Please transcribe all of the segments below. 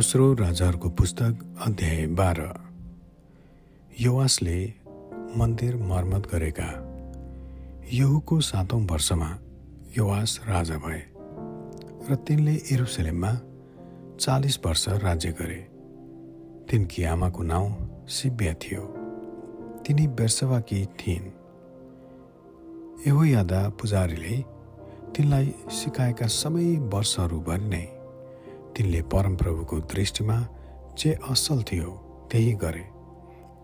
दोस्रो राजाहरूको पुस्तक अध्याय बाह्र। युवासले मन्दिर मर्मत गरेका। यहुको सातौँ वर्षमा युवास राजा भए र तिनले एरुसलेममा चालिस वर्ष राज्य गरे। तिनकी आमाको नाउँ सिब्या थियो। तिनी बेर्सवाकी थिइन्। एहो यादा पुजारीले तिनलाई सिकाएका सबै वर्षहरूभरि नै तिनले परमप्रभुको दृष्टिमा जे असल थियो त्यही गरे।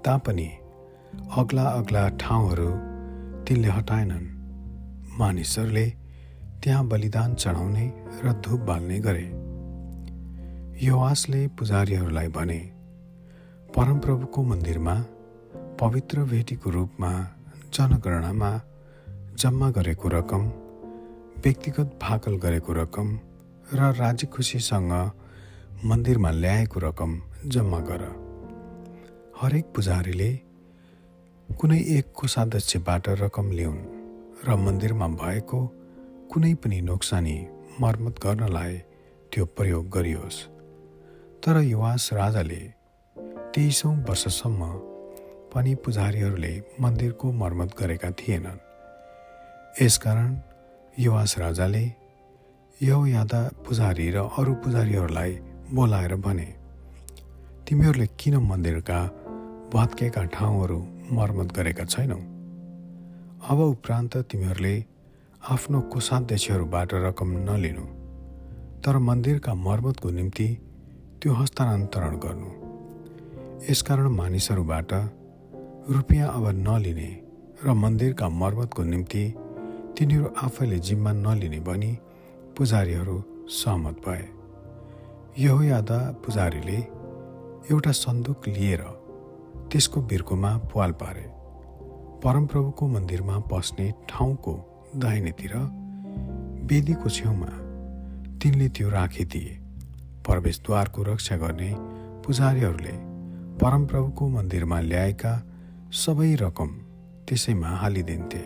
तापनि अग्ला अग्ला ठाउँहरू तिनले हटाएनन्। मानिसहरूले त्यहाँ बलिदान चढाउने र धुप बाल्ने गरे। युवासले पुजारीहरूलाई भने परमप्रभुको मन्दिरमा पवित्र भेटीको रूपमा जनगणनामा जम्मा गरेको रकम व्यक्तिगत भाकल गरेको रकम र राज्य खुसीसँग मन्दिरमा ल्याएको रकम जम्मा गर। हरेक पुजारीले कुनै एक कोषाध्यक्षबाट रकम ल्याउन् र मन्दिरमा भएको कुनै पनि नोक्सानी मर्मत गर्नलाई त्यो प्रयोग गरियोस्। तर युवास राजाले तेइसौँ वर्षसम्म पनि पुजारीहरूले मन्दिरको मर्मत गरेका थिएनन्। यसकारण युवास राजाले यो यादा पुजारी र अरू पुजारीहरूलाई बोलाएर भने तिमीहरूले किन मन्दिरका भत्केका ठाउँहरू मर्मत गरेका छैनौ? अब उपरान्त तिमीहरूले आफ्नो कोषाध्यक्षहरूबाट रकम नलिनु तर मन्दिरका मर्मतको निम्ति त्यो हस्तान्तरण गर्नु। यसकारण मानिसहरूबाट रुपियाँ अब नलिने र मन्दिरका मर्मतको निम्ति तिनीहरू आफैले जिम्मा नलिने भनी पुजारीहरू सहमत भए। यहो यादा पुजारीले एउटा सन्दुक लिएर त्यसको बिर्कोमा पुवाल पारे। परमप्रभुको मन्दिरमा पस्ने ठाउँको दाहिनेतिर वेदीको छेउमा तिनले त्यो राखिदिए प्रवेशद्वारको रक्षा गर्ने पुजारीहरूले परमप्रभुको मन्दिरमा ल्याएका सबै रकम त्यसैमा हालिदिन्थे।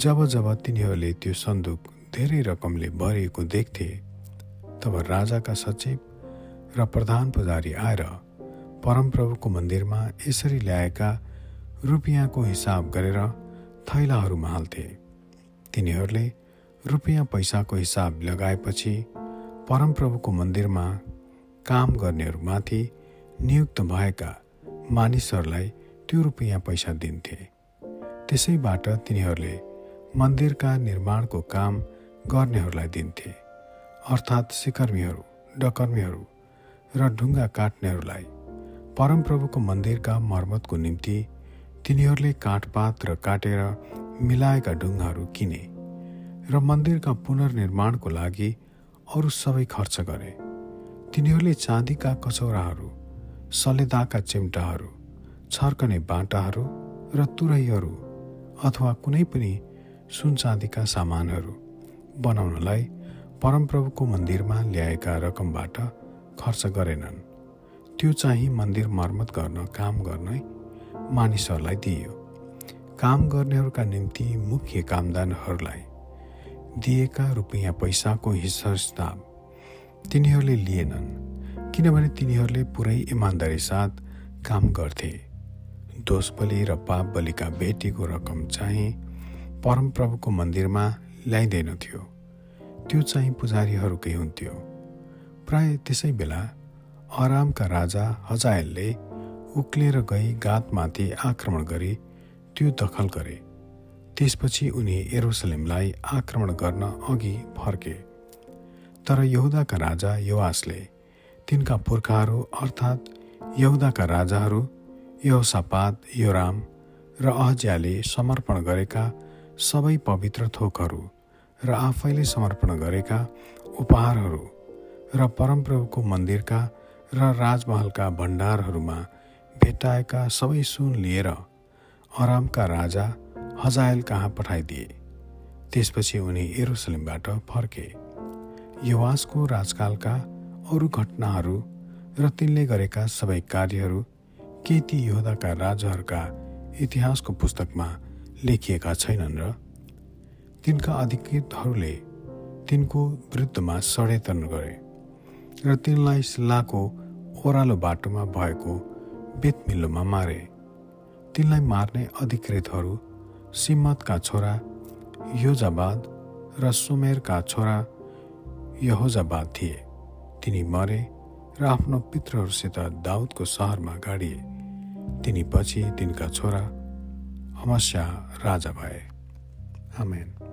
जब जब तिनीहरूले त्यो सन्दुक धेरै रकमले भरिएको देख्थे तब राजाका सचिव र प्रधान पुजारी आएर परमप्रभुको मन्दिरमा यसरी ल्याएका रुपियाँको हिसाब गरेर थैलाहरूमा हाल्थे। तिनीहरूले रुपियाँ पैसाको हिसाब लगाएपछि परमप्रभुको मन्दिरमा काम गर्नेहरूमाथि नियुक्त भएका मानिसहरूलाई त्यो रुपियाँ पैसा दिन्थे। त्यसैबाट तिनीहरूले मन्दिरका निर्माणको काम गर्नेहरूलाई दिन्थे। अर्थात् सिकर्मीहरू डकर्मीहरू र ढुङ्गा काट्नेहरूलाई परमप्रभुको मन्दिरका मर्मतको निम्ति तिनीहरूले काठपात र काटेर मिलाएका ढुङ्गाहरू किने र मन्दिरका पुनर्निर्माणको लागि अरू सबै खर्च गरे। तिनीहरूले चाँदीका कचौराहरू सलेदाका चिम्टाहरू छर्कने बाटाहरू र तुरैहरू अथवा कुनै पनि सुन चाँदीका सामानहरू बनाउनलाई परमप्रभुको मन्दिरमा ल्याएका रकमबाट खर्च गरेनन्। त्यो चाहिँ मन्दिर मर्मत गर्न काम गर्ने मानिसहरूलाई दिइयो। काम गर्नेहरूका निम्ति मुख्य कामदानहरूलाई दिएका रुपियाँ पैसाको हिसाब तिनीहरूले लिएनन् किनभने तिनीहरूले पुरै इमान्दारी साथ काम गर्थे। दोष बलि र पाप बलिका बेटीको रकम चाहिँ परमप्रभुको मन्दिरमा ल्याइँदैनथ्यो। त्यो चाहिँ पुजारीहरूकै हुन्थ्यो। प्राय त्यसै बेला अरामका राजा हजायलले उक्लेर गई गातमाथि आक्रमण गरी त्यो दखल गरे। त्यसपछि उनी एरोसलेमलाई आक्रमण गर्न अघि फर्के। तर यहुदाका राजा युवासले तिनका पुर्खाहरू अर्थात् यहुदाका राजाहरू यहोसापात योराम र अहज्याले समर्पण गरेका सबै पवित्र थोकहरू र आफैले समर्पण गरेका उपहारहरू र परमप्रभुको मन्दिरका र राजमहलका भण्डारहरूमा भेटाएका सबै सुन लिएर अरामका राजा हजायल कहाँ पठाइदिए। त्यसपछि उनी एरुसलेमबाट फर्के। युवासको राजकालका अरू घटनाहरू र तिनले गरेका सबै कार्यहरू के ती योधाका राजाहरूका इतिहासको पुस्तकमा लेखिएका छैनन् र तिनका अधिकृतहरूले तिनको विरुद्धमा षड्यन्त्र गरे र तिनलाई सिल्लाको ओह्रालो बाटोमा भएको बेतमिल्लोमा मारे। तिनलाई मार्ने अधिकृतहरू सिम्मतका छोरा योजाबाद र सुमेरका छोरा यहोजाबाद थिए। तिनी मरे र आफ्नो पित्रहरूसित दाउदको सहरमा गाडिए। तिनी पछि तिनका छोरा अमस्या राजा भए। आमेन।